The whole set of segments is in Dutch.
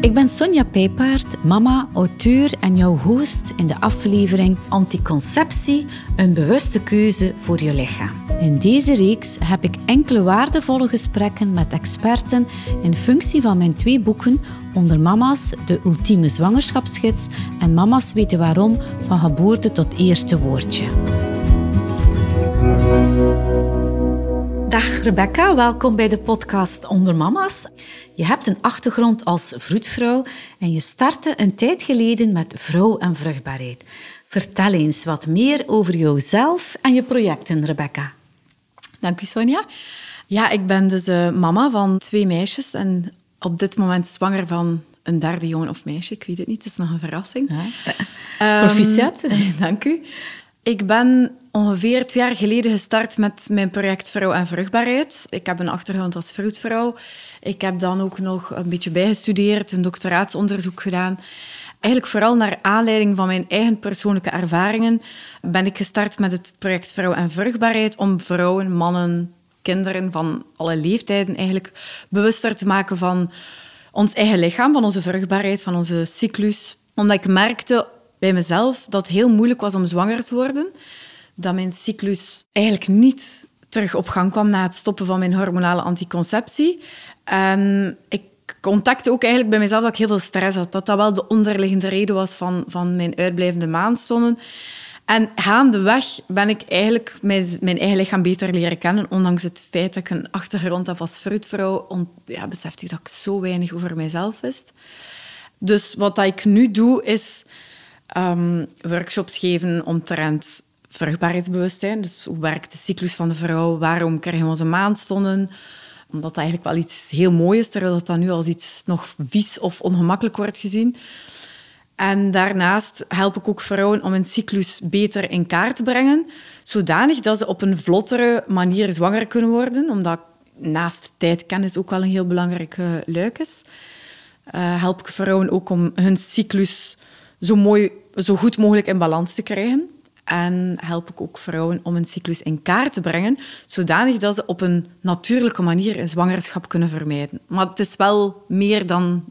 Ik ben Sonja Pijpaard, mama, auteur en jouw host in de aflevering Anticonceptie, een bewuste keuze voor je lichaam. In deze reeks heb ik enkele waardevolle gesprekken met experten in functie van mijn twee boeken Onder Mama's, de ultieme zwangerschapsgids en Mama's weten waarom, van geboorte tot eerste woordje. Dag Rebecca, welkom bij de podcast Onder Mama's. Je hebt een achtergrond als vroedvrouw en je startte een tijd geleden met vrouw en vruchtbaarheid. Vertel eens wat meer over jouzelf en je projecten, Rebecca. Dank u, Sonja. Ja, ik ben dus uh, mama van twee meisjes en op dit moment zwanger van een derde jongen of meisje. Ik weet het niet, het is nog een verrassing. Ja. Um, Proficiat. Dank u. Ik ben ongeveer twee jaar geleden gestart met mijn project Vrouw en Vruchtbaarheid. Ik heb een achtergrond als vroedvrouw. Ik heb dan ook nog een beetje bijgestudeerd, een doctoraatsonderzoek gedaan. Eigenlijk vooral naar aanleiding van mijn eigen persoonlijke ervaringen ben ik gestart met het project Vrouw en Vruchtbaarheid om vrouwen, mannen, kinderen van alle leeftijden eigenlijk bewuster te maken van ons eigen lichaam, van onze vruchtbaarheid, van onze cyclus. Omdat ik merkte bij mezelf dat het heel moeilijk was om zwanger te worden. Dat mijn cyclus eigenlijk niet terug op gang kwam na het stoppen van mijn hormonale anticonceptie. En ik contacte ook eigenlijk bij mezelf dat ik heel veel stress had. Dat dat wel de onderliggende reden was van, van mijn uitblijvende maandstonden. En gaandeweg ben ik eigenlijk mijn, mijn, eigen lichaam beter leren kennen. Ondanks het feit dat ik een achtergrond heb als fruitvrouw, ja, besefte ik dat ik zo weinig over mijzelf wist. Dus wat ik nu doe, is um, workshops geven omtrent vruchtbaarheidsbewustzijn. Dus hoe werkt de cyclus van de vrouw? Waarom krijgen we onze maandstonden? Omdat dat eigenlijk wel iets heel moois is, terwijl dat nu als iets nog vies of ongemakkelijk wordt gezien. En daarnaast help ik ook vrouwen om hun cyclus beter in kaart te brengen, zodanig dat ze op een vlottere manier zwanger kunnen worden, omdat naast tijdkennis ook wel een heel belangrijk luik is. Uh, help ik vrouwen ook om hun cyclus zo, mooi, zo goed mogelijk in balans te krijgen. En help ik ook vrouwen om een cyclus in kaart te brengen, zodanig dat ze op een natuurlijke manier een zwangerschap kunnen vermijden. Maar het is wel meer dan,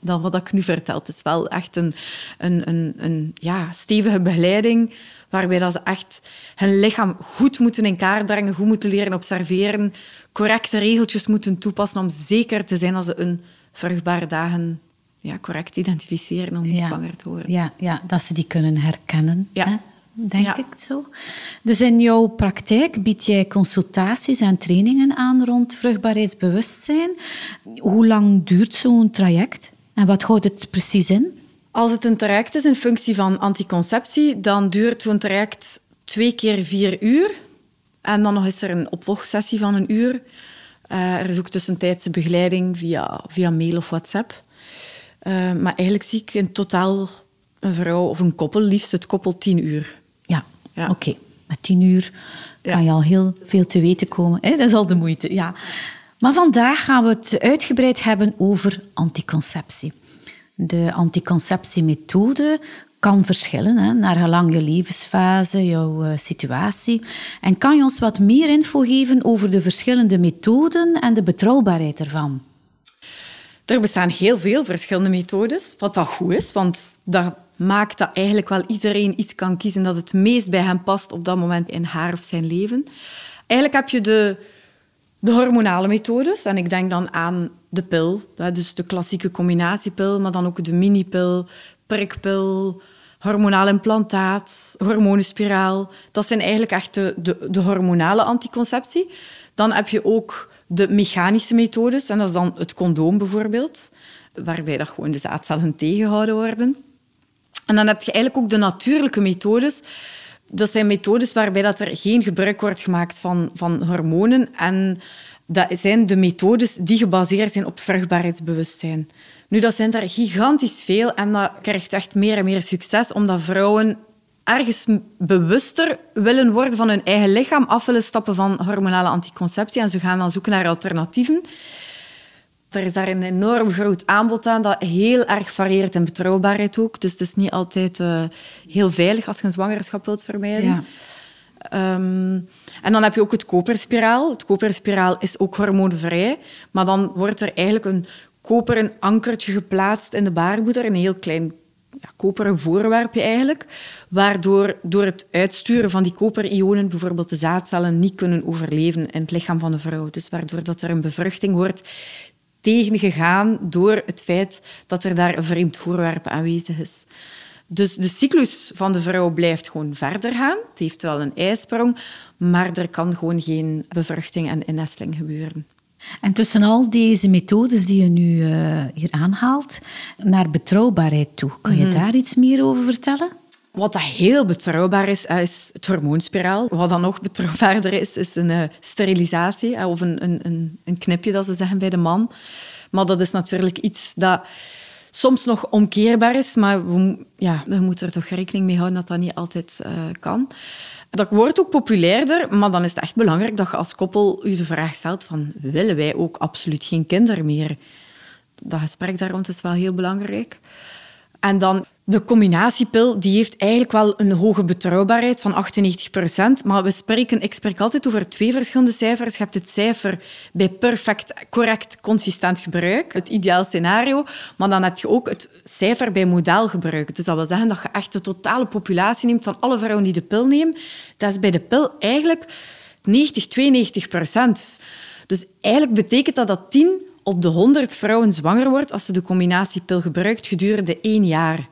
dan wat ik nu vertel. Het is wel echt een, een, een, een ja, stevige begeleiding, waarbij dat ze echt hun lichaam goed moeten in kaart brengen, goed moeten leren observeren, correcte regeltjes moeten toepassen om zeker te zijn dat ze een vruchtbare dagen ja, correct identificeren om ja. zwanger te worden. Ja, ja, dat ze die kunnen herkennen. Ja. Hè? Denk ik zo. Dus in jouw praktijk bied jij consultaties en trainingen aan rond vruchtbaarheidsbewustzijn. Hoe lang duurt zo'n traject en wat houdt het precies in? Als het een traject is in functie van anticonceptie, dan duurt zo'n traject twee keer vier uur. En dan nog is er een opvolgsessie van een uur. Uh, er is ook tussentijdse begeleiding via, via mail of WhatsApp. Uh, maar eigenlijk zie ik in totaal een vrouw of een koppel, liefst het koppel tien uur. Ja, oké. Met tien uur kan je al heel veel te weten komen. Hè? Dat is al de moeite, ja. Maar vandaag gaan we het uitgebreid hebben over anticonceptie. De anticonceptiemethode kan verschillen hè, naar gelang je levensfase, jouw uh, situatie. En kan je ons wat meer info geven over de verschillende methoden en de betrouwbaarheid ervan? Er bestaan heel veel verschillende methodes, wat dat goed is, want dat maakt dat eigenlijk wel iedereen iets kan kiezen dat het meest bij hem past op dat moment in haar of zijn leven. Eigenlijk heb je de, de hormonale methodes, en ik denk dan aan de pil, dus de klassieke combinatiepil, maar dan ook de minipil, prikpil, hormonaal implantaat, hormonenspiraal. Dat zijn eigenlijk echt de, de, hormonale anticonceptie. Dan heb je ook de mechanische methodes, en dat is dan het condoom bijvoorbeeld, waarbij dat gewoon de zaadcellen tegengehouden worden. En dan heb je eigenlijk ook de natuurlijke methodes. Dat zijn methodes waarbij dat er geen gebruik wordt gemaakt van, van hormonen. En dat zijn de methodes die gebaseerd zijn op vruchtbaarheidsbewustzijn. Nu, dat zijn er gigantisch veel en dat krijgt echt meer en meer succes, omdat vrouwen ergens bewuster willen worden van hun eigen lichaam, af willen stappen van hormonale anticonceptie en ze gaan dan zoeken naar alternatieven. Er is daar een enorm groot aanbod aan dat heel erg varieert in betrouwbaarheid ook. Dus het is niet altijd uh, heel veilig als je een zwangerschap wilt vermijden. Ja. Um, en dan heb je ook het koperspiraal. Het koperspiraal is ook hormoonvrij, maar dan wordt er eigenlijk een koperen ankertje geplaatst in de baarmoeder, een heel klein ja, koperen voorwerpje eigenlijk, waardoor door het uitsturen van die koperionen bijvoorbeeld de zaadcellen niet kunnen overleven in het lichaam van de vrouw. Dus waardoor dat er een bevruchting wordt tegengegaan door het feit dat er daar een vreemd voorwerp aanwezig is. Dus de cyclus van de vrouw blijft gewoon verder gaan. Het heeft wel een ijsprong, maar er kan gewoon geen bevruchting en innesteling gebeuren. En tussen al deze methodes die je nu uh, hier aanhaalt, naar betrouwbaarheid toe, kan je mhm. daar iets meer over vertellen? Wat dat heel betrouwbaar is, is het hormoonspiraal. Wat dan nog betrouwbaarder is, is een uh, sterilisatie of een, een, een knipje, dat ze zeggen bij de man. Maar dat is natuurlijk iets dat soms nog omkeerbaar is, maar we, ja, we moeten er toch rekening mee houden dat dat niet altijd kan. Dat wordt ook populairder, maar dan is het echt belangrijk dat je als koppel je de vraag stelt van willen wij ook absoluut geen kinderen meer? Dat gesprek daar rond is wel heel belangrijk. En dan de combinatiepil die heeft eigenlijk wel een hoge betrouwbaarheid van 98% Maar we spreken, ik spreek altijd over twee verschillende cijfers. Je hebt het cijfer bij perfect, correct, consistent gebruik, het ideaal scenario. Maar dan heb je ook het cijfer bij modaal gebruik. Dus dat wil zeggen dat je echt de totale populatie neemt van alle vrouwen die de pil nemen. Dat is bij de pil eigenlijk 90, 92 procent. Dus eigenlijk betekent dat dat 10 op de 100 vrouwen zwanger wordt als ze de combinatiepil gebruikt gedurende één jaar.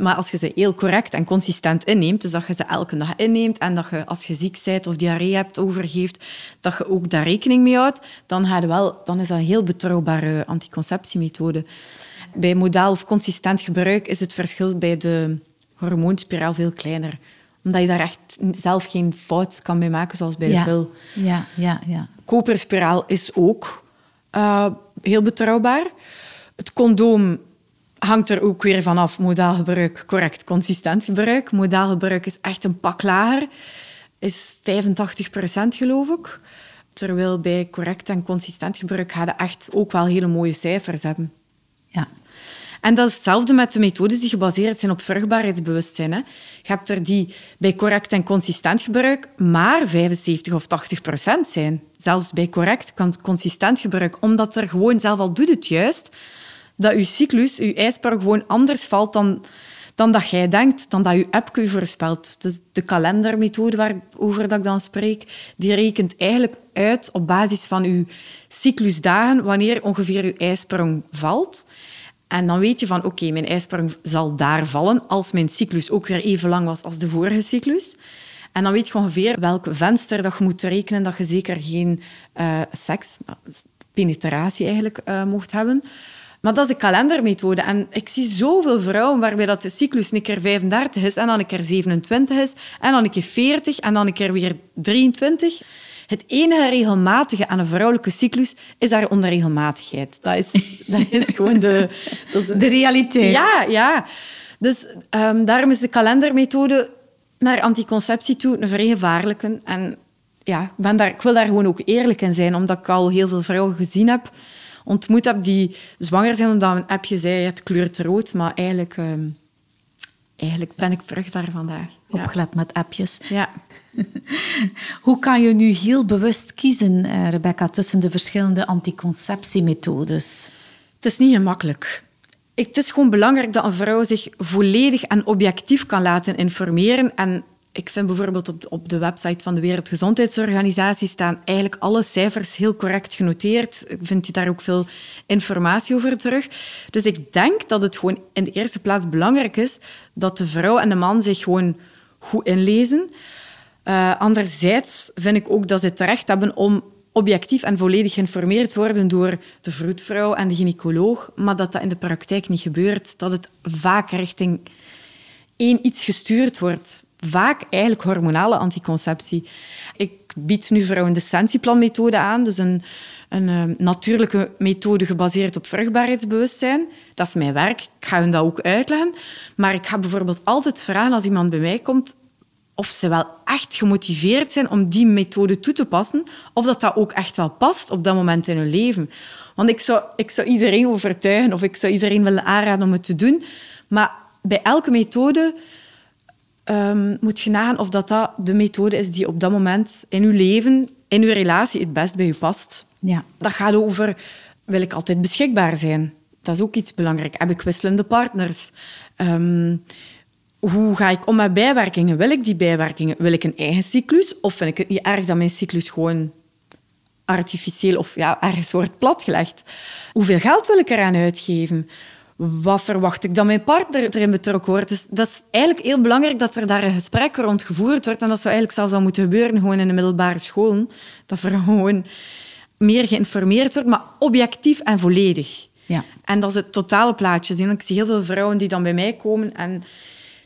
Maar als je ze heel correct en consistent inneemt, dus dat je ze elke dag inneemt en dat je als je ziek bent of diarree hebt overgeeft, dat je ook daar rekening mee houdt, dan, wel, dan is dat een heel betrouwbare anticonceptiemethode. Bij modaal of consistent gebruik is het verschil bij de hormoonspiraal veel kleiner omdat je daar echt zelf geen fout kan mee maken, zoals bij de pil. Ja, ja, ja. Koperspiraal is ook uh, heel betrouwbaar. Het condoom hangt er ook weer vanaf. Modaal gebruik, correct, consistent gebruik. Modaal gebruik is echt een pak lager. Is 85 procent, geloof ik. Terwijl bij correct en consistent gebruik ga je echt ook wel hele mooie cijfers hebben. Ja. En dat is hetzelfde met de methodes die gebaseerd zijn op vruchtbaarheidsbewustzijn. Hè. Je hebt er die bij correct en consistent gebruik maar 75 of 80 procent zijn. Zelfs bij correct en consistent gebruik, omdat er gewoon zelf al doet het juist, dat je cyclus, je ijsprong gewoon anders valt dan, dan dat jij denkt, dan dat je app je voorspelt. Dus de kalendermethode waarover dat ik dan spreek, die rekent eigenlijk uit op basis van je cyclusdagen wanneer ongeveer je ijsprong valt. En dan weet je van, oké, mijn ijsprong zal daar vallen als mijn cyclus ook weer even lang was als de vorige cyclus. En dan weet je ongeveer welk venster dat je moet rekenen dat je zeker geen uh, seks, penetratie eigenlijk, uh, mocht hebben. Maar dat is de kalendermethode. En ik zie zoveel vrouwen waarbij dat de cyclus een keer 35 is en dan een keer 27 is en dan een keer 40 en dan een keer weer 23. Het enige regelmatige aan een vrouwelijke cyclus is haar onregelmatigheid. Dat is, dat is gewoon de... Dat is, de realiteit. Ja, ja. Dus um, daarom is de kalendermethode naar anticonceptie toe een vrij gevaarlijke. En ja, ben daar, ik wil daar gewoon ook eerlijk in zijn, omdat ik al heel veel vrouwen gezien heb, ontmoet heb die zwanger zijn omdat een appje zei, het kleurt rood, maar eigenlijk... Um, eigenlijk ben ik vruchtbaar vandaag. Opgelet met appjes. Ja. Hoe kan je nu heel bewust kiezen, eh, Rebecca, tussen de verschillende anticonceptiemethodes? Het is niet gemakkelijk. Het is gewoon belangrijk dat een vrouw zich volledig en objectief kan laten informeren. En ik vind bijvoorbeeld op de, op de website van de Wereldgezondheidsorganisatie staan eigenlijk alle cijfers heel correct genoteerd. Ik vind daar ook veel informatie over terug. Dus ik denk dat het gewoon in de eerste plaats belangrijk is dat de vrouw en de man zich gewoon goed inlezen. Uh, anderzijds vind ik ook dat ze terecht hebben om objectief en volledig geïnformeerd worden door de vroedvrouw en de gynaecoloog, maar dat dat in de praktijk niet gebeurt. Dat het vaak richting één iets gestuurd wordt. Vaak eigenlijk hormonale anticonceptie. Ik bied nu vrouwen de Sensieplan-methode aan, dus een, een uh, natuurlijke methode gebaseerd op vruchtbaarheidsbewustzijn. Dat is mijn werk, ik ga hun dat ook uitleggen. Maar ik ga bijvoorbeeld altijd vragen als iemand bij mij komt of ze wel echt gemotiveerd zijn om die methode toe te passen, of dat dat ook echt wel past op dat moment in hun leven. Want ik zou, ik zou iedereen overtuigen of ik zou iedereen willen aanraden om het te doen, maar bij elke methode um, moet je nagaan of dat, dat de methode is die op dat moment in je leven, in je relatie, het best bij je past. Ja. Dat gaat over wil ik altijd beschikbaar zijn? Dat is ook iets belangrijk. Heb ik wisselende partners? Ehm, hoe ga ik om met bijwerkingen? Wil ik die bijwerkingen? Wil ik een eigen cyclus? Of vind ik het niet erg dat mijn cyclus gewoon artificieel of ja, ergens wordt platgelegd? Hoeveel geld wil ik eraan uitgeven? Wat verwacht ik dat mijn partner erin betrokken wordt? Dus dat is eigenlijk heel belangrijk dat er daar een gesprek rond gevoerd wordt. En dat zou eigenlijk zelfs al moeten gebeuren gewoon in de middelbare scholen. Dat er gewoon meer geïnformeerd wordt, maar objectief en volledig. Ja. En dat is het totale plaatje. Ik zie heel veel vrouwen die dan bij mij komen en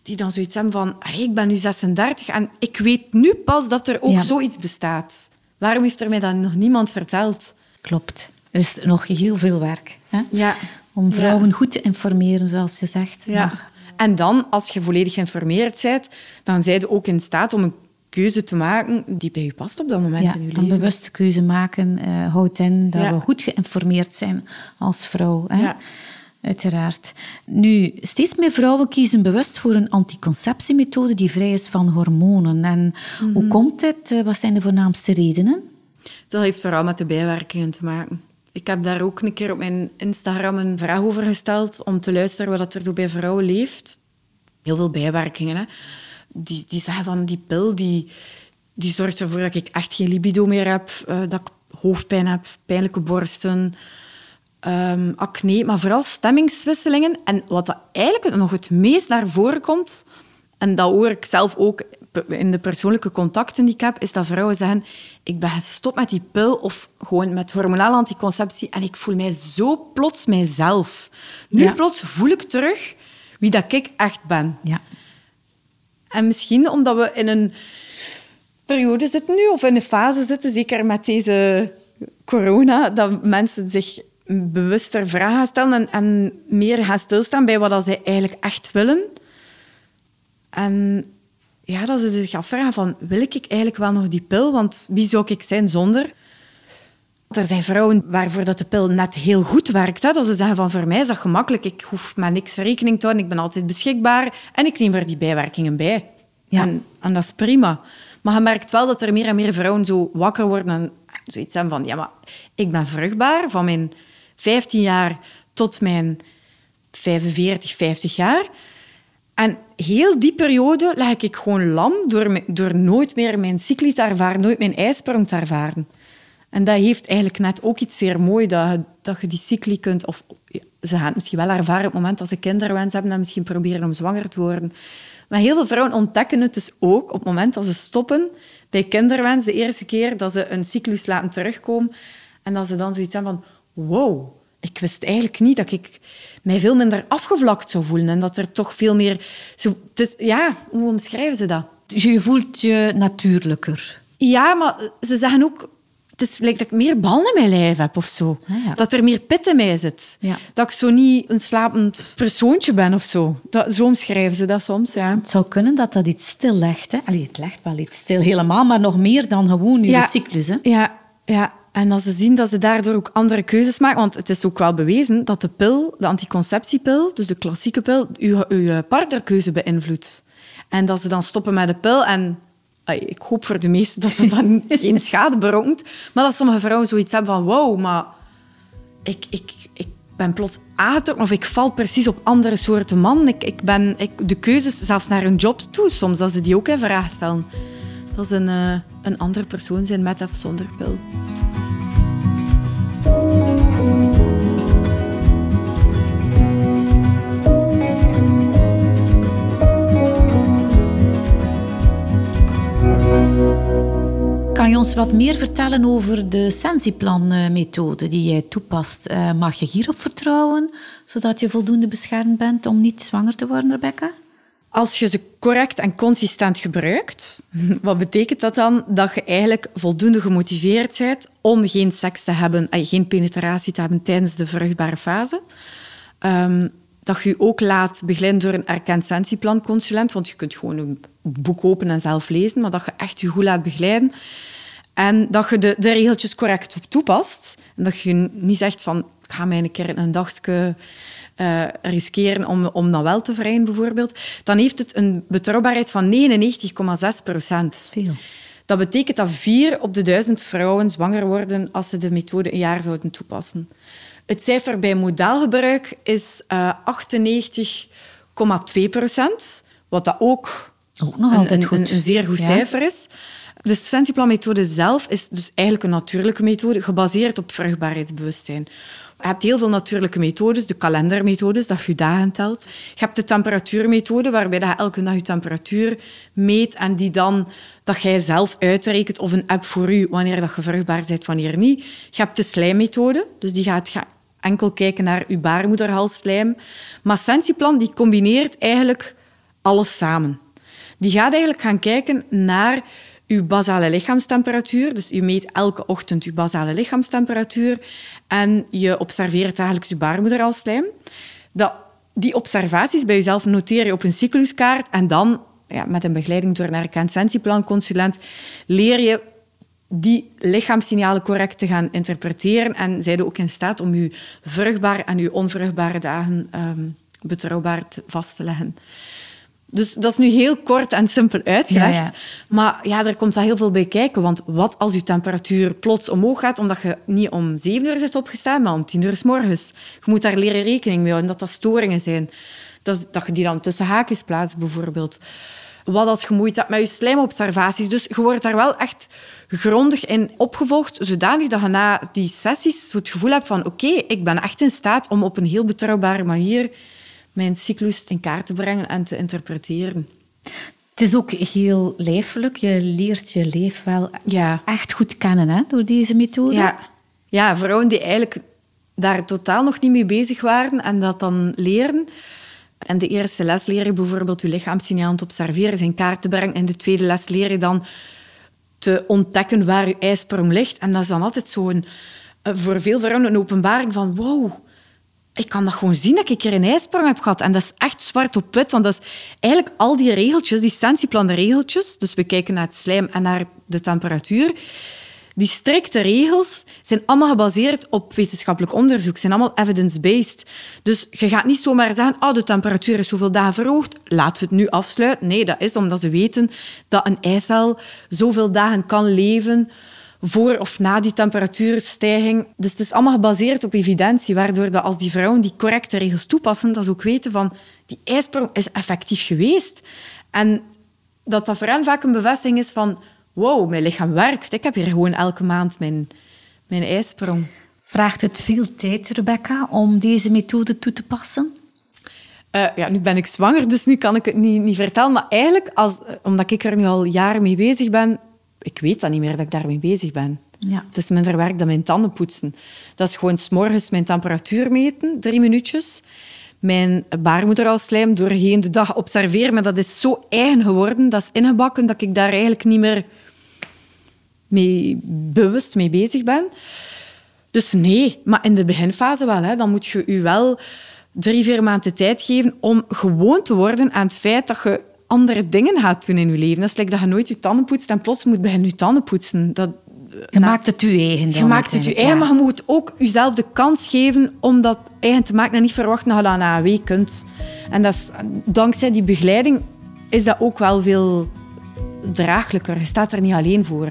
die dan zoiets hebben van... ik ben nu 36 en ik weet nu pas dat er ook zoiets bestaat. Waarom heeft er mij dan nog niemand verteld? Klopt. Er is nog heel veel werk. Hè? Ja. Om vrouwen goed te informeren, zoals je zegt. Ja. En dan, als je volledig geïnformeerd bent, dan zijn je ook in staat om een keuze te maken die bij je past op dat moment in je leven. Een bewuste keuze maken uh, houdt in dat we goed geïnformeerd zijn als vrouw. Hè? Ja. Uiteraard. Nu, steeds meer vrouwen kiezen bewust voor een anticonceptiemethode die vrij is van hormonen. En hoe mhm. komt dit? Eh, wat zijn de voornaamste redenen? Dat heeft vooral met de bijwerkingen te maken. Ik heb daar ook een keer op mijn Instagram een vraag over gesteld om te luisteren wat er zo bij vrouwen leeft. Heel veel bijwerkingen. Die, die zeggen van die pil die, die zorgt ervoor dat ik echt geen libido meer heb, uh, dat ik hoofdpijn heb, pijnlijke borsten, um, acne, maar vooral stemmingswisselingen. En wat dat eigenlijk nog het meest naar voren komt, en dat hoor ik zelf ook in de persoonlijke contacten die ik heb, is dat vrouwen zeggen ik ben gestopt met die pil of gewoon met hormonale anticonceptie en ik voel mij zo plots mijzelf. Nu plots voel ik terug wie dat ik echt ben. Ja. En misschien omdat we in een periode zitten nu, of in een fase zitten, zeker met deze corona, dat mensen zich bewuster vragen stellen en, en meer gaan stilstaan bij wat ze eigenlijk echt willen. En ja, dat ze zich afvragen van, wil ik eigenlijk wel nog die pil? Want wie zou ik zijn zonder? Er zijn vrouwen waarvoor dat de pil net heel goed werkt. Hè? Dat ze zeggen van, voor mij is dat gemakkelijk. Ik hoef met niks rekening te houden. Ik ben altijd beschikbaar. En ik neem er die bijwerkingen bij. Ja. En, en dat is prima. Maar je merkt wel dat er meer en meer vrouwen zo wakker worden en zoiets hebben van, ja, maar ik ben vruchtbaar van mijn 15 jaar tot mijn 45, 50 jaar. En heel die periode leg ik gewoon lam door, door nooit meer mijn cycli te ervaren, nooit mijn ijsprong te ervaren. En dat heeft eigenlijk net ook iets zeer mooi, dat je, dat je die cycli kunt... Of ze gaan het misschien wel ervaren op het moment dat ze kinderwens hebben en misschien proberen om zwanger te worden. Maar heel veel vrouwen ontdekken het dus ook op het moment dat ze stoppen bij kinderwens, de eerste keer dat ze een cyclus laten terugkomen. En dat ze dan zoiets hebben van... Wow, ik wist eigenlijk niet dat ik mij veel minder afgevlakt zou voelen. En dat er toch veel meer... Zo, is, ja, hoe omschrijven ze dat? Je voelt je natuurlijker. Ja, maar ze zeggen ook... Het is, lijkt dat ik meer bal in mijn lijf heb of zo. Ah, dat er meer pit in mij zit. Ja. Dat ik zo niet een slapend persoontje ben of zo. Dat, zo omschrijven ze dat soms, ja. Het zou kunnen dat dat iets stil legt. Hè? Allee, het legt wel iets stil helemaal, maar nog meer dan gewoon je cyclus. Hè? Ja, ja, en als ze zien dat ze daardoor ook andere keuzes maken, want het is ook wel bewezen dat de pil, de anticonceptiepil, dus de klassieke pil, uw, uw partnerkeuze beïnvloedt. En dat ze dan stoppen met de pil en ik hoop voor de meesten dat het dan geen schade berokkent, maar dat sommige vrouwen zoiets hebben van wow, maar ik, ik, ik ben plots aangetrokken of ik val precies op andere soorten man. Ik, ik ben ik, de keuzes, zelfs naar een job toe, soms dat ze die ook in vraag stellen. Dat ze een, uh, een andere persoon zijn met of zonder pil. Kan je ons wat meer vertellen over de Sensiplan-methode die jij toepast? Eh, mag je hierop vertrouwen, zodat je voldoende beschermd bent om niet zwanger te worden, Rebecca? Als je ze correct en consistent gebruikt, wat betekent dat dan? Dat je eigenlijk voldoende gemotiveerd bent om geen seks te hebben, en geen penetratie te hebben tijdens de vruchtbare fase. Um, dat je je ook laat begeleiden door een erkend sensiplanconsulent, want je kunt gewoon een boek openen en zelf lezen, maar dat je echt je goed laat begeleiden. En dat je de, de regeltjes correct toepast. En dat je niet zegt van, ik ga mij een keer een dagje uh, riskeren om, om dat wel te vrijen, bijvoorbeeld. Dan heeft het een betrouwbaarheid van 99,6 procent. Veel. Dat betekent dat vier op de duizend vrouwen zwanger worden als ze de methode een jaar zouden toepassen. Het cijfer bij modaalgebruik is uh, 98,2 procent, wat dat ook, ook nog altijd een, goed. Een, een zeer goed cijfer is. De stentieplanmethode zelf is dus eigenlijk een natuurlijke methode gebaseerd op vruchtbaarheidsbewustzijn. Je hebt heel veel natuurlijke methodes, de kalendermethodes, dat je dagen telt. Je hebt de temperatuurmethode, waarbij je elke dag je temperatuur meet en die dan dat jij zelf uitrekent of een app voor u wanneer dat je vruchtbaar bent, wanneer niet. Je hebt de slijmmethode, dus die gaat enkel kijken naar je baarmoederhalsslijm. Maar Sensiplan die combineert eigenlijk alles samen. Die gaat eigenlijk gaan kijken naar uw basale lichaamstemperatuur. Dus je meet elke ochtend uw basale lichaamstemperatuur en je observeert dagelijks je baarmoederhalsslijm. Dat, die observaties bij jezelf noteer je op een cycluskaart en dan, ja, met een begeleiding door een erkend leer je die lichaamssignalen correct te gaan interpreteren en zijn ook in staat om je vruchtbare en je onvruchtbare dagen um, betrouwbaar vast te leggen. Dus dat is nu heel kort en simpel uitgelegd. Maar ja, er komt daar heel veel bij kijken. Want wat als je temperatuur plots omhoog gaat, omdat je niet om zeven uur zit opgestaan, maar om tien uur s morgens. Je moet daar leren rekening mee houden, dat dat storingen zijn. Dat, dat je die dan tussen haakjes plaatst, bijvoorbeeld. Wat als je moeite hebt met je slijmobservaties. Dus je wordt daar wel echt grondig in opgevolgd, zodanig dat je na die sessies het gevoel hebt van oké, ik ben echt in staat om op een heel betrouwbare manier mijn cyclus in kaart te brengen en te interpreteren. Het is ook heel lijfelijk. Je leert je lijf wel ja. echt goed kennen hè, door deze methode. Ja. ja, vrouwen die eigenlijk daar totaal nog niet mee bezig waren en dat dan leren. En de eerste les leer je bijvoorbeeld je lichaamssignalen te observeren, in kaart te brengen. En de tweede les leer je dan te ontdekken waar je ijsprong ligt. En dat is dan altijd zo'n, eh, voor veel vrouwen een openbaring van wow, ik kan dat gewoon zien dat ik er een ijsprong heb gehad. En dat is echt zwart op wit, want dat is eigenlijk al die regeltjes, die sensiplan regeltjes, dus we kijken naar het slijm en naar de temperatuur, die strikte regels zijn allemaal gebaseerd op wetenschappelijk onderzoek, zijn allemaal evidence-based. Dus je gaat niet zomaar zeggen, oh, de temperatuur is zoveel dagen verhoogd, laten we het nu afsluiten. Nee, dat is omdat ze weten dat een eicel zoveel dagen kan leven voor of na die temperatuurstijging. Dus het is allemaal gebaseerd op evidentie, waardoor dat als die vrouwen die correcte regels toepassen, dat ze ook weten van die ijsprong is effectief geweest. En dat dat voor hen vaak een bevestiging is van wow, mijn lichaam werkt. Ik heb hier gewoon elke maand mijn, mijn ijsprong. Vraagt het veel tijd, Rebecca, om deze methode toe te passen? Uh, ja, nu ben ik zwanger, dus nu kan ik het niet, niet vertellen. Maar eigenlijk, als, omdat ik er nu al jaren mee bezig ben, ik weet dan niet meer dat ik daarmee bezig ben. Ja. Het is minder werk dan mijn tanden poetsen. Dat is gewoon s'morgens mijn temperatuur meten, drie minuutjes. Mijn baarmoederhalsslijm doorheen de dag observeren. Maar dat is zo eigen geworden, dat is ingebakken, dat ik daar eigenlijk niet meer mee, bewust mee bezig ben. Dus nee, maar in de beginfase wel. Hè. Dan moet je je wel drie, vier maanden tijd geven om gewoon te worden aan het feit dat je andere dingen gaat doen in je leven. Dat is like dat je nooit je tanden poetst en plots moet beginnen je tanden poetsen. Dat, je maakt het je eigen. Je maakt het je eigen, maar je moet ook jezelf de kans geven om dat eigen te maken en niet verwachten dat je dat na een week kunt. En dat is, dankzij die begeleiding is dat ook wel veel draaglijker. Je staat er niet alleen voor.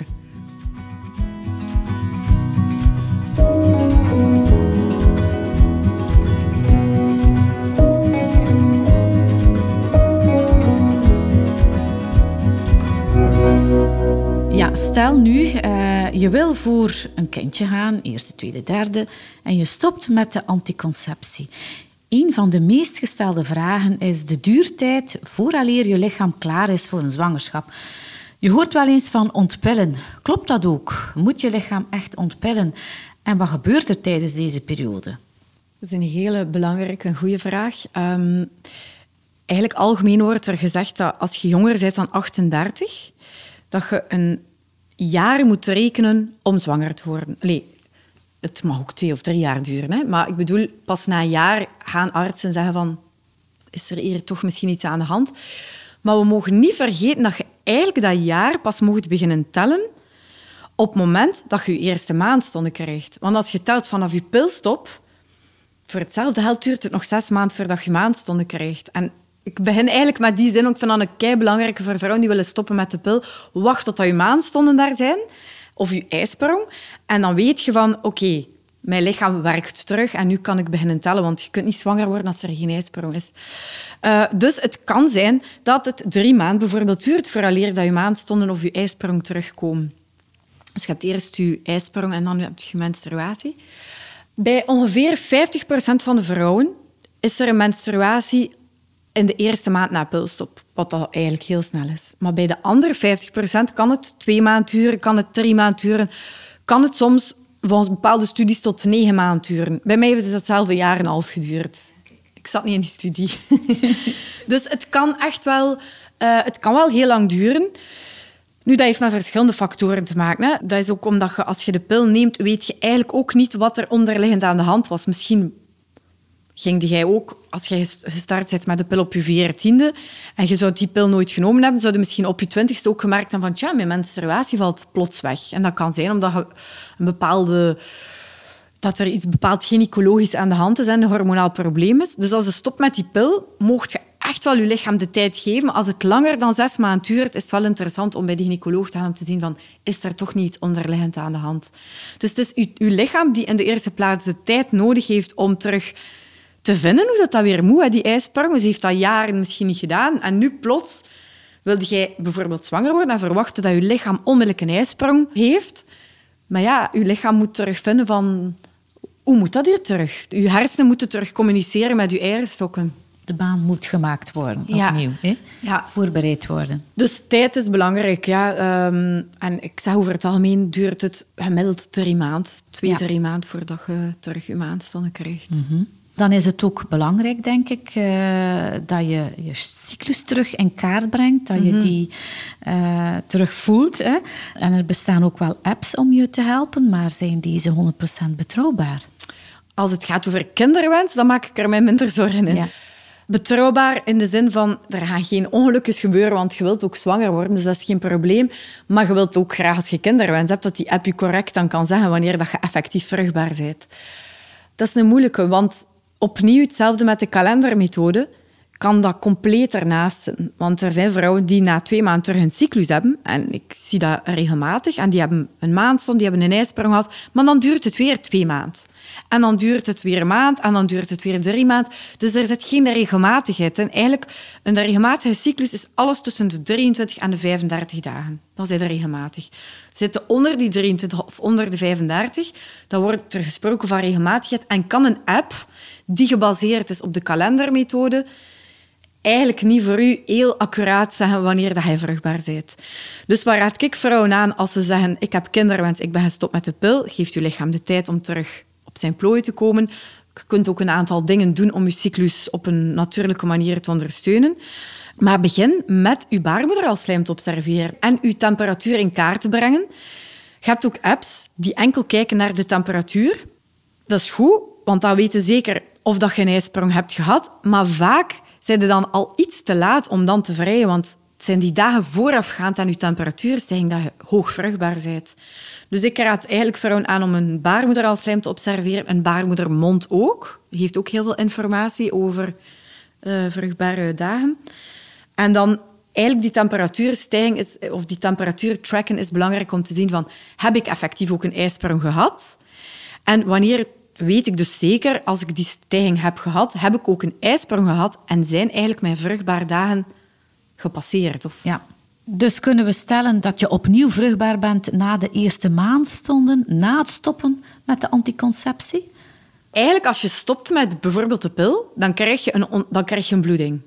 Stel nu, uh, je wil voor een kindje gaan, eerste, tweede, derde, en je stopt met de anticonceptie. Een van de meest gestelde vragen is de duurtijd vooraleer je lichaam klaar is voor een zwangerschap. Je hoort wel eens van ontpillen. Klopt dat ook? Moet je lichaam echt ontpillen? En wat gebeurt er tijdens deze periode? Dat is een hele belangrijke en goede vraag. Um, eigenlijk algemeen wordt er gezegd dat als je jonger bent dan 38, dat je een jaren moet rekenen om zwanger te worden. Allee, het mag ook twee of drie jaar duren. Hè? Maar ik bedoel, pas na een jaar gaan artsen zeggen van... Is er hier toch misschien iets aan de hand? Maar we mogen niet vergeten dat je eigenlijk dat jaar pas mocht beginnen tellen op het moment dat je je eerste maandstonden krijgt. Want als je telt vanaf je pilstop, voor hetzelfde geld duurt het nog zes maanden voordat je maandstonden krijgt. En ik begin eigenlijk met die zin ook van een kei belangrijke voor vrouwen die willen stoppen met de pil. Wacht tot je maandstonden daar zijn, of je ijsprong. En dan weet je van, oké, mijn lichaam werkt terug en nu kan ik beginnen tellen, want je kunt niet zwanger worden als er geen ijsprong is. Uh, dus het kan zijn dat het drie maanden bijvoorbeeld duurt vooraleer dat je maandstonden of je ijsprong terugkomen. Dus je hebt eerst je ijsprong en dan heb je menstruatie. Bij ongeveer 50% van de vrouwen is er een menstruatie in de eerste maand na pilstop, wat dat eigenlijk heel snel is. Maar bij de andere 50% kan het twee maanden duren, kan het drie maanden duren, kan het soms volgens bepaalde studies tot negen maanden duren. Bij mij heeft het zelf een jaar en half geduurd. Ik zat niet in die studie. dus het kan echt wel, uh, het kan wel heel lang duren. Nu, dat heeft met verschillende factoren te maken. Dat is ook omdat je, als je de pil neemt, weet je eigenlijk ook niet wat er onderliggend aan de hand was. Misschien ging jij ook, als je gestart bent met de pil op je veertiende en je zou die pil nooit genomen hebben, zou je misschien op je twintigste ook gemerkt hebben van tja, mijn menstruatie valt plots weg. En dat kan zijn omdat je een bepaalde dat er iets bepaald gynaecologisch aan de hand is en een hormonaal probleem is. Dus als je stopt met die pil, mocht je echt wel je lichaam de tijd geven. Als het langer dan zes maanden duurt, is het wel interessant om bij de gynaecoloog te gaan om te zien van, is er toch niet iets onderliggend aan de hand? Dus het is je, je lichaam die in de eerste plaats de tijd nodig heeft om terug te vinden hoe dat, dat weer moet, die ijsprong. Ze heeft dat jaren misschien niet gedaan. En nu plots wilde jij bijvoorbeeld zwanger worden en verwachten dat je lichaam onmiddellijk een ijsprong heeft. Maar ja, je lichaam moet terugvinden van... Hoe moet dat hier terug? Je hersenen moeten terug communiceren met je eierstokken. De baan moet gemaakt worden, ja. opnieuw. Hè? Ja. Voorbereid worden. Dus tijd is belangrijk. Ja. Ehm, en ik zeg over het algemeen duurt het gemiddeld drie maanden. Twee, drie maanden voordat je terug je maandstonden krijgt. Mm dan is het ook belangrijk, denk ik, uh, dat je je cyclus terug in kaart brengt, dat je mhm. die uh, terug voelt. Hè. En er bestaan ook wel apps om je te helpen, maar zijn deze 100% betrouwbaar? Als het gaat over kinderwens, dan maak ik er mij minder zorgen in. Ja. Betrouwbaar in de zin van, er gaan geen ongelukjes gebeuren, want je wilt ook zwanger worden, dus dat is geen probleem. Maar je wilt ook graag, als je kinderwens hebt, dat die app je correct dan kan zeggen wanneer dat je effectief vruchtbaar bent. Dat is een moeilijke, want opnieuw hetzelfde met de kalendermethode kan dat compleet ernaast zitten. Want er zijn vrouwen die na twee maanden terug een cyclus hebben. En ik zie dat regelmatig. En die hebben een maandstond, die hebben een ijsprong gehad. Maar dan duurt het weer twee maanden. En dan duurt het weer een maand. En dan duurt het weer drie maanden. Dus er zit geen regelmatigheid. En eigenlijk, een regelmatige cyclus is alles tussen de 23 en de 35 dagen. Dan zijn ze regelmatig. Zitten onder die 23 of onder de 35, dan wordt er gesproken van regelmatigheid. En kan een app die gebaseerd is op de kalendermethode, eigenlijk niet voor u heel accuraat zeggen wanneer dat hij vruchtbaar bent. Dus waar raad ik vrouwen aan als ze zeggen ik heb kinderwens, ik ben gestopt met de pil, geeft uw lichaam de tijd om terug op zijn plooi te komen. Je kunt ook een aantal dingen doen om je cyclus op een natuurlijke manier te ondersteunen. Maar begin met uw baarmoederalslijm te observeren en uw temperatuur in kaart te brengen. Je hebt ook apps die enkel kijken naar de temperatuur. Dat is goed, want dan weten zeker of dat je een ijsprong hebt gehad. Maar vaak zijn je dan al iets te laat om dan te vrijen, want het zijn die dagen voorafgaand aan je temperatuurstijging dat je hoog vruchtbaar bent. Dus ik raad eigenlijk vrouwen aan om een baarmoederalslijm te observeren. Een baarmoedermond ook. Die heeft ook heel veel informatie over uh, vruchtbare dagen. En dan eigenlijk die temperatuurstijging is, of die temperatuur tracken is belangrijk om te zien van heb ik effectief ook een ijsprong gehad? En wanneer weet ik dus zeker, als ik die stijging heb gehad, heb ik ook een ijsprong gehad en zijn eigenlijk mijn vruchtbare dagen gepasseerd. Of... Ja. Dus kunnen we stellen dat je opnieuw vruchtbaar bent na de eerste maandstonden, na het stoppen met de anticonceptie? Eigenlijk, als je stopt met bijvoorbeeld de pil, dan krijg je een, dan krijg je een bloeding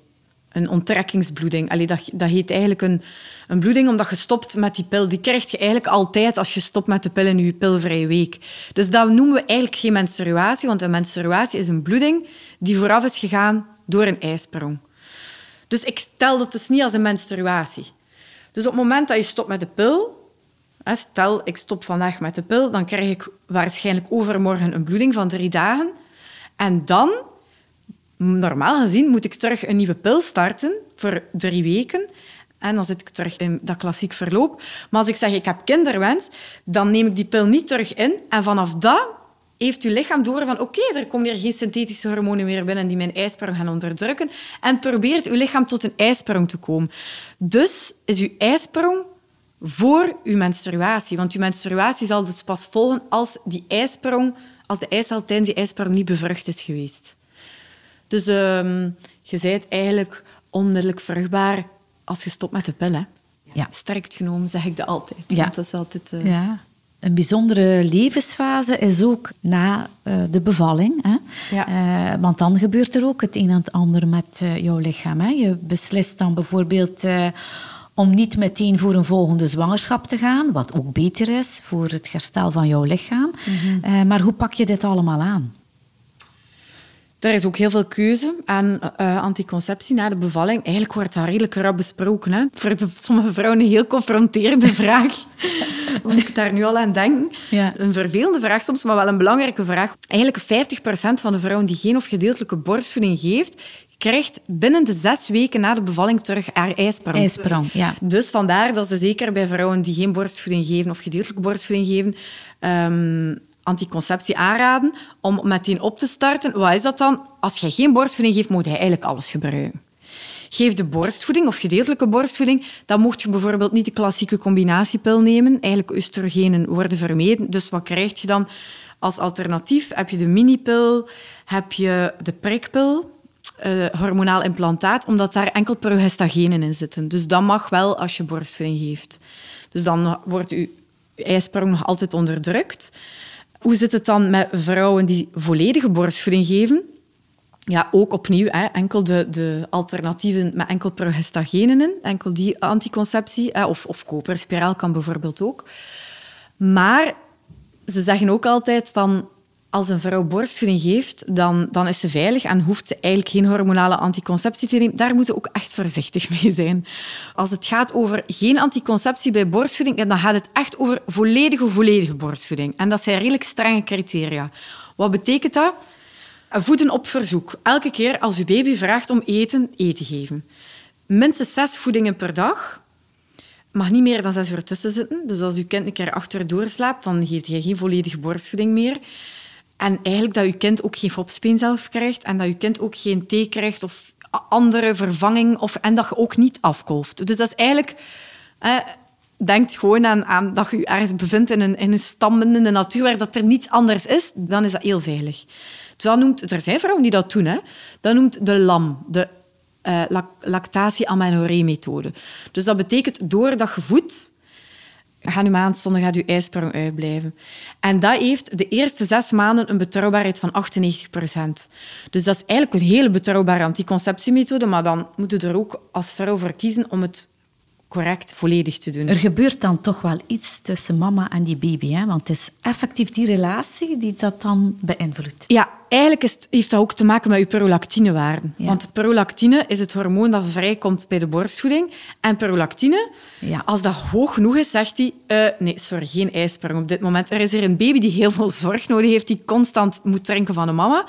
een onttrekkingsbloeding. Allee, dat, dat heet eigenlijk een, een bloeding omdat je stopt met die pil. Die krijg je eigenlijk altijd als je stopt met de pil in je pilvrije week. Dus dat noemen we eigenlijk geen menstruatie, want een menstruatie is een bloeding die vooraf is gegaan door een ijsprong. Dus ik tel dat dus niet als een menstruatie. Dus op het moment dat je stopt met de pil, stel ik stop vandaag met de pil, dan krijg ik waarschijnlijk overmorgen een bloeding van drie dagen. En dan normaal gezien moet ik terug een nieuwe pil starten voor drie weken. En dan zit ik terug in dat klassiek verloop. Maar als ik zeg ik heb kinderwens, dan neem ik die pil niet terug in. En vanaf dat heeft uw lichaam door van oké, er komen hier geen synthetische hormonen meer binnen die mijn ijsprong gaan onderdrukken. En probeert uw lichaam tot een ijsprong te komen. Dus is uw ijsprong voor uw menstruatie. Want uw menstruatie zal dus pas volgen als die ijsprong als de eicel tijdens die ijsprong niet bevrucht is geweest. Dus um, je bent eigenlijk onmiddellijk vruchtbaar als je stopt met de pil. Hè. Ja. Sterk genomen zeg ik dat altijd. Ja. Dat is altijd uh... ja. Een bijzondere levensfase is ook na uh, de bevalling. Hè? Ja. Uh, want dan gebeurt er ook het een en het ander met jouw lichaam. Hè? Je beslist dan bijvoorbeeld om niet meteen voor een volgende zwangerschap te gaan, wat ook beter is voor het herstel van jouw lichaam. Mm -hmm. maar hoe pak je dit allemaal aan? Er is ook heel veel keuze aan uh, anticonceptie na de bevalling. Eigenlijk wordt dat redelijk rap besproken. Hè? Voor sommige vrouwen een heel confronterende vraag. Moet ik daar nu al aan denken? Ja. Een vervelende vraag soms, maar wel een belangrijke vraag. Eigenlijk 50% van de vrouwen die geen of gedeeltelijke borstvoeding geeft, krijgt binnen de zes weken na de bevalling terug haar ijsprong. ijsprong ja. Dus vandaar dat ze zeker bij vrouwen die geen borstvoeding geven of gedeeltelijke borstvoeding geven, um, anticonceptie aanraden om meteen op te starten. Wat is dat dan? Als je geen borstvoeding geeft, moet je eigenlijk alles gebruiken. Geef de borstvoeding of gedeeltelijke borstvoeding, dan mocht je bijvoorbeeld niet de klassieke combinatiepil nemen. Eigenlijk oestrogenen worden vermeden. Dus wat krijg je dan als alternatief? Heb je de minipil, heb je de prikpil, uh, hormonaal implantaat, omdat daar enkel progestagenen in zitten. Dus dat mag wel als je borstvoeding geeft. Dus dan wordt je ijsprong nog altijd onderdrukt. Hoe zit het dan met vrouwen die volledige borstvoeding geven? Ja, ook opnieuw, hè, enkel de, de alternatieven met enkel progestagenen in, enkel die anticonceptie, of, of koperspiraal kan bijvoorbeeld ook. Maar ze zeggen ook altijd van als een vrouw borstvoeding geeft, dan, dan is ze veilig en hoeft ze eigenlijk geen hormonale anticonceptie te nemen. Daar moeten we ook echt voorzichtig mee zijn. Als het gaat over geen anticonceptie bij borstvoeding, dan gaat het echt over volledige, volledige borstvoeding. En dat zijn redelijk strenge criteria. Wat betekent dat? Voeden op verzoek. Elke keer als uw baby vraagt om eten, eten geven. Minstens zes voedingen per dag. Mag niet meer dan zes uur tussen zitten. Dus als uw kind een keer achter doorslaapt, dan geeft je geen volledige borstvoeding meer. En eigenlijk dat je kind ook geen fopspeen zelf krijgt en dat je kind ook geen thee krijgt of andere vervanging of, en dat je ook niet afkolft. Dus dat is eigenlijk... Eh, denk gewoon aan, aan, dat je je ergens bevindt in een, in een stam in de natuur waar dat er niets anders is, dan is dat heel veilig. Dus noemt, er zijn vrouwen die dat doen. Hè. Dat noemt de LAM, de uh, lactatie-amenorrhee-methode. Dus dat betekent, doordat je voedt, Ga nu maandstonden, gaat je ijsprong uitblijven. En dat heeft de eerste zes maanden een betrouwbaarheid van 98 procent. Dus dat is eigenlijk een hele betrouwbare anticonceptiemethode, maar dan moet je er ook als vrouw voor kiezen om het correct, volledig te doen. Er gebeurt dan toch wel iets tussen mama en die baby, hè? want het is effectief die relatie die dat dan beïnvloedt. Ja, eigenlijk is, heeft dat ook te maken met je prolactinewaarden. Ja. Want prolactine is het hormoon dat vrijkomt bij de borstvoeding. En prolactine, ja. als dat hoog genoeg is, zegt hij... Uh, nee, sorry, geen ijsprong op dit moment. Er is hier een baby die heel veel zorg nodig heeft, die constant moet drinken van de mama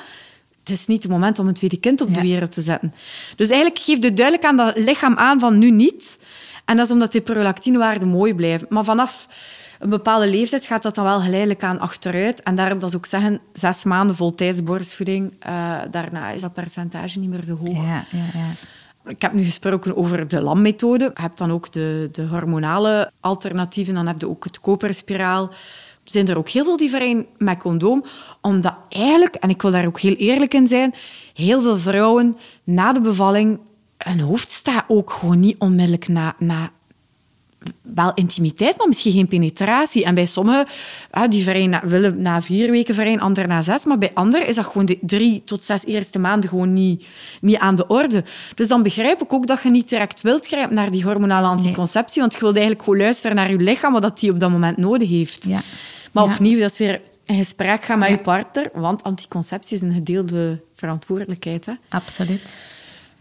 het is niet het moment om een tweede kind op de wereld te zetten. Dus eigenlijk geeft het duidelijk aan dat lichaam aan van nu niet. En dat is omdat die prolactinewaarden mooi blijven. Maar vanaf een bepaalde leeftijd gaat dat dan wel geleidelijk aan achteruit. En daarom dat ze ook zeggen, zes maanden voltijds borstvoeding, uh, daarna is dat percentage niet meer zo hoog. Ja, ja, ja. Ik heb nu gesproken over de LAM-methode. Je hebt dan ook de, de hormonale alternatieven. Dan heb je ook het koperspiraal. Er zijn er ook heel veel die vereinen met condoom. Omdat eigenlijk, en ik wil daar ook heel eerlijk in zijn, heel veel vrouwen na de bevalling hun hoofd staat ook gewoon niet onmiddellijk na, na wel intimiteit, maar misschien geen penetratie. En bij sommigen, die vrijen willen na vier weken vrijen, anderen na zes. Maar bij anderen is dat gewoon de drie tot zes eerste maanden gewoon niet, niet aan de orde. Dus dan begrijp ik ook dat je niet direct wilt grijpen naar die hormonale anticonceptie, want je wilt eigenlijk gewoon luisteren naar je lichaam, wat dat die op dat moment nodig heeft. Ja. Maar opnieuw, dat is weer in gesprek gaan met je partner, want anticonceptie is een gedeelde verantwoordelijkheid. Hè. Absoluut.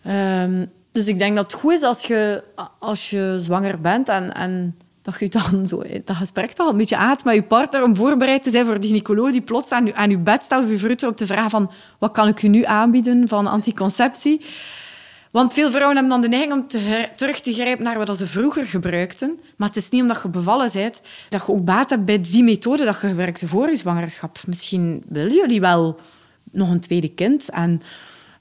Um, dus ik denk dat het goed is als je, als je zwanger bent en, en dat je dan zo dat gesprek toch een beetje aan met je partner om voorbereid te zijn voor de gynaecoloog die plots aan je, aan je bed staat of je op te vragen van wat kan ik u nu aanbieden van anticonceptie. Want veel vrouwen hebben dan de neiging om te, terug te grijpen naar wat ze vroeger gebruikten. Maar het is niet omdat je bevallen bent dat je ook baat hebt bij die methode dat je gebruikte voor je zwangerschap. Misschien willen jullie wel nog een tweede kind en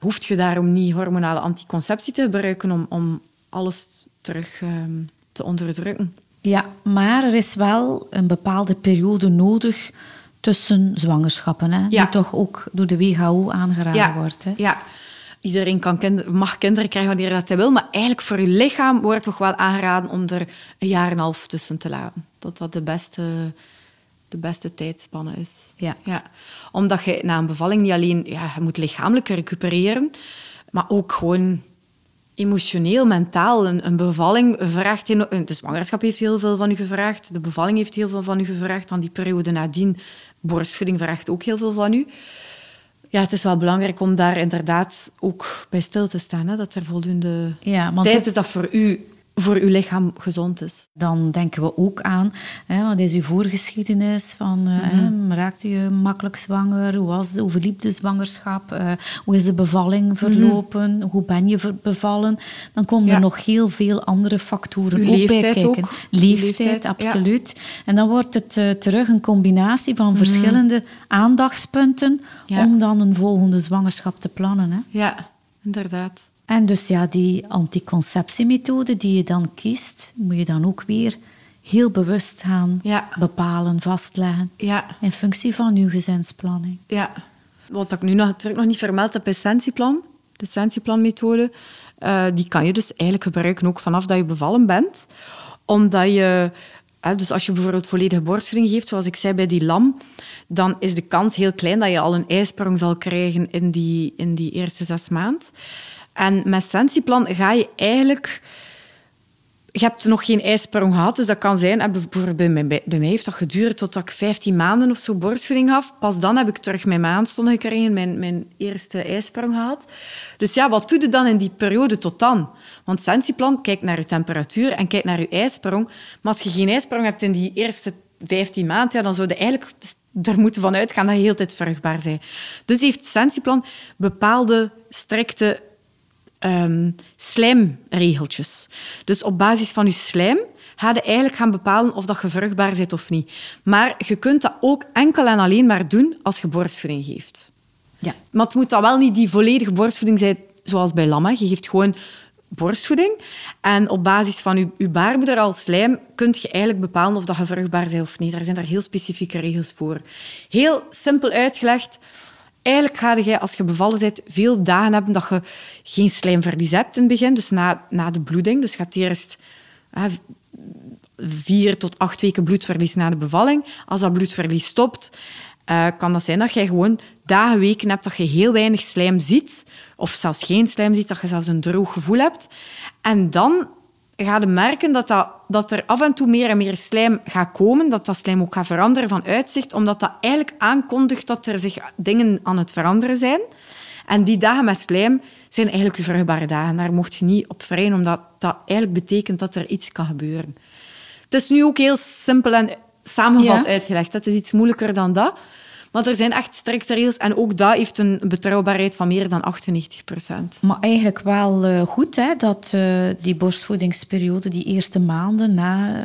hoeft je daarom niet hormonale anticonceptie te gebruiken om, om alles terug ehm, te onderdrukken. Ja, maar er is wel een bepaalde periode nodig tussen zwangerschappen, hè? die toch ook door de WHO aangeraden wordt. Hè? Ja, iedereen kan mag kinderen krijgen wanneer dat hij wil, maar eigenlijk voor je lichaam wordt toch wel aangeraden om er een jaar en een half tussen te laten. Dat dat de beste, de beste tijdspanne is. Ja. Ja. Omdat je na een bevalling niet alleen ja, je moet lichamelijk recupereren, maar ook gewoon emotioneel, mentaal. Een, een bevalling vraagt... Heel, de zwangerschap heeft heel veel van u gevraagd. De bevalling heeft heel veel van u gevraagd. Dan die periode nadien, borstvoeding vraagt ook heel veel van u. Ja, het is wel belangrijk om daar inderdaad ook bij stil te staan. Hè, dat er voldoende ja, tijd is dat voor u voor uw lichaam gezond is. Dan denken we ook aan, hè, wat is uw voorgeschiedenis? Van, uh, mm raakte je makkelijk zwanger? Hoe, was de, hoe verliep de zwangerschap? Uh, hoe is de bevalling mhm. verlopen? Hoe ben je bevallen? Dan komen er nog heel veel andere factoren uw ook bij kijken. Ook. Leeftijd, absoluut. En dan wordt het uh, terug een combinatie van mhm. verschillende aandachtspunten om dan een volgende zwangerschap te plannen. Hè. Ja, inderdaad. En dus ja, die anticonceptiemethode die je dan kiest, moet je dan ook weer heel bewust gaan bepalen, vastleggen. Ja. In functie van je gezinsplanning. Ja. Wat ik nu nog, nog niet vermeld heb, is. De Sentieplanmethode. Uh, die kan je dus eigenlijk gebruiken ook vanaf dat je bevallen bent. Omdat je... Dus als je bijvoorbeeld volledige borstvoeding geeft, zoals ik zei bij die lam, dan is de kans heel klein dat je al een ijsprong zal krijgen in die, in die eerste zes maanden. En met Sentieplan ga je eigenlijk... Je hebt nog geen ijsprong gehad, dus dat kan zijn... Bijvoorbeeld bij mij, heeft dat geduurd tot ik 15 maanden of zo borstvoeding gaf. Pas dan heb ik terug mijn maandstonden gekregen, mijn, mijn eerste ijsprong gehad. Dus ja, wat doe je dan in die periode tot dan? Want Sentieplan kijkt naar je temperatuur en kijkt naar je ijsprong. Maar als je geen ijsprong hebt in die eerste 15 maanden, ja, dan zou je eigenlijk er moeten van uitgaan dat je heel tijd vruchtbaar bent. Dus heeft Sentieplan bepaalde strikte um, slijmregeltjes. Dus op basis van je slijm ga je eigenlijk gaan bepalen of dat je vruchtbaar bent of niet. Maar je kunt dat ook enkel en alleen maar doen als je borstvoeding geeft. Ja. Maar het moet dan wel niet die volledige borstvoeding zijn zoals bij lamma. Je geeft gewoon borstvoeding. En op basis van je, je baarmoeder als slijm kun je eigenlijk bepalen of dat je vruchtbaar bent of niet. Daar zijn daar heel specifieke regels voor. Heel simpel uitgelegd. Eigenlijk ga je, als je bevallen bent, veel dagen hebben dat je geen slijmverlies hebt in het begin, dus na, na de bloeding. Dus je hebt eerst hè, vier tot acht weken bloedverlies na de bevalling. Als dat bloedverlies stopt, uh, kan dat zijn dat je gewoon dagen, weken hebt dat je heel weinig slijm ziet, of zelfs geen slijm ziet, dat je zelfs een droog gevoel hebt. En dan ga je merken dat, dat, dat er af en toe meer en meer slijm gaat komen, dat dat slijm ook gaat veranderen van uitzicht, omdat dat eigenlijk aankondigt dat er zich dingen aan het veranderen zijn. En die dagen met slijm zijn eigenlijk je vruchtbare dagen. Daar mocht je niet op vrijen, omdat dat eigenlijk betekent dat er iets kan gebeuren. Het is nu ook heel simpel en samengevat uitgelegd. Het is iets moeilijker dan dat. Maar er zijn echt strikte regels en ook dat heeft een betrouwbaarheid van meer dan 98 procent. Maar eigenlijk wel uh, goed hè, dat uh, die borstvoedingsperiode, die eerste maanden na uh,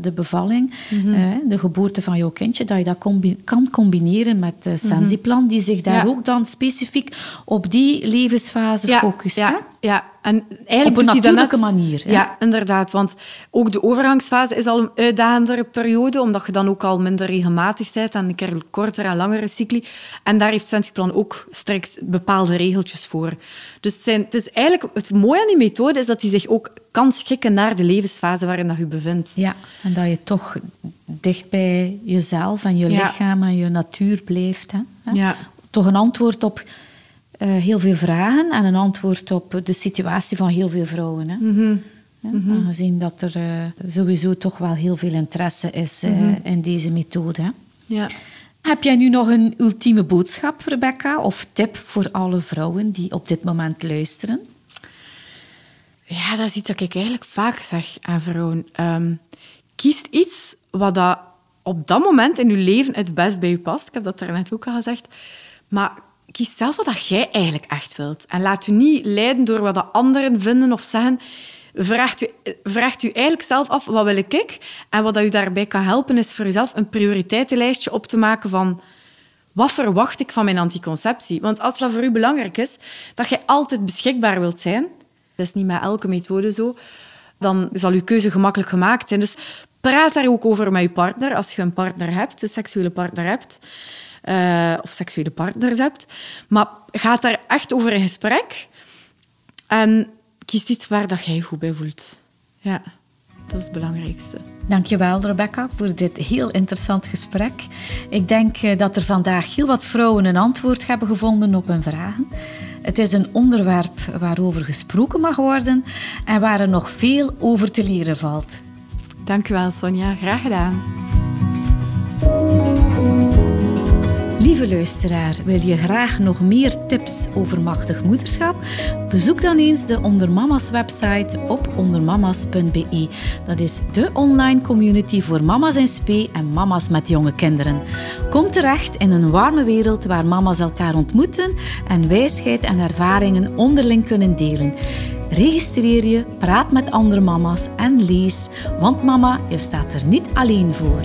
de bevalling, mm -hmm. de geboorte van jouw kindje, dat je dat combi kan combineren met de Sensiplan, die zich daar ja. ook dan specifiek op die levensfase ja, focust. Ja, hè? Ja. En eigenlijk op een natuurlijke net... manier. Hè? Ja, inderdaad. Want ook de overgangsfase is al een uitdagendere periode, omdat je dan ook al minder regelmatig bent en een keer kortere en langere cycli. En daar heeft Sensiplan ook strikt bepaalde regeltjes voor. Dus het, zijn, het is eigenlijk het mooie aan die methode is dat die zich ook kan schikken naar de levensfase waarin dat je bevindt. Ja, en dat je toch dicht bij jezelf en je Ja. lichaam en je natuur blijft. Hè? Ja. Toch een antwoord op eh, heel veel vragen en een antwoord op de situatie van heel veel vrouwen. Hè? Mhm. Ja, Aangezien dat er eh, sowieso toch wel heel veel interesse is eh, Mhm. in deze methode. Hè? Ja. Heb jij nu nog een ultieme boodschap, Rebecca, of tip voor alle vrouwen die op dit moment luisteren? Ja, dat is iets dat ik eigenlijk vaak zeg aan vrouwen. Ehm kies iets wat dat op dat moment in je leven het best bij je past. Ik heb dat daarnet ook al gezegd. Maar kies zelf wat jij eigenlijk echt wilt. En laat u niet leiden door wat de anderen vinden of zeggen. Vraagt u, vraagt u eigenlijk zelf af, wat wil ik? En wat dat u daarbij kan helpen, is voor jezelf een prioriteitenlijstje op te maken van... Wat verwacht ik van mijn anticonceptie? Want als dat voor u belangrijk is, dat je altijd beschikbaar wilt zijn, dat is niet met elke methode zo, dan zal uw keuze gemakkelijk gemaakt zijn. Dus praat daar ook over met je partner, als je een partner hebt, een seksuele partner hebt. Uh, of seksuele partners hebt. Maar gaat daar echt over in gesprek. En kies iets waar dat jij goed bij voelt. Ja, dat is het belangrijkste. Dankjewel, Rebecca, voor dit heel interessant gesprek. Ik denk eh, dat er vandaag heel wat vrouwen een antwoord hebben gevonden op hun vragen. Het is een onderwerp waarover gesproken mag worden en waar er nog veel over te leren valt. Dankjewel, Sonja. Graag gedaan. Lieve luisteraar, wil je graag nog meer tips over machtig moederschap? Bezoek dan eens de Ondermama's website op ondermama's.be. Dat is de online community voor mama's in spe en mama's met jonge kinderen. Kom terecht in een warme wereld waar mama's elkaar ontmoeten en wijsheid en ervaringen onderling kunnen delen. Registreer je, praat met andere mama's en lees, want mama, je staat er niet alleen voor.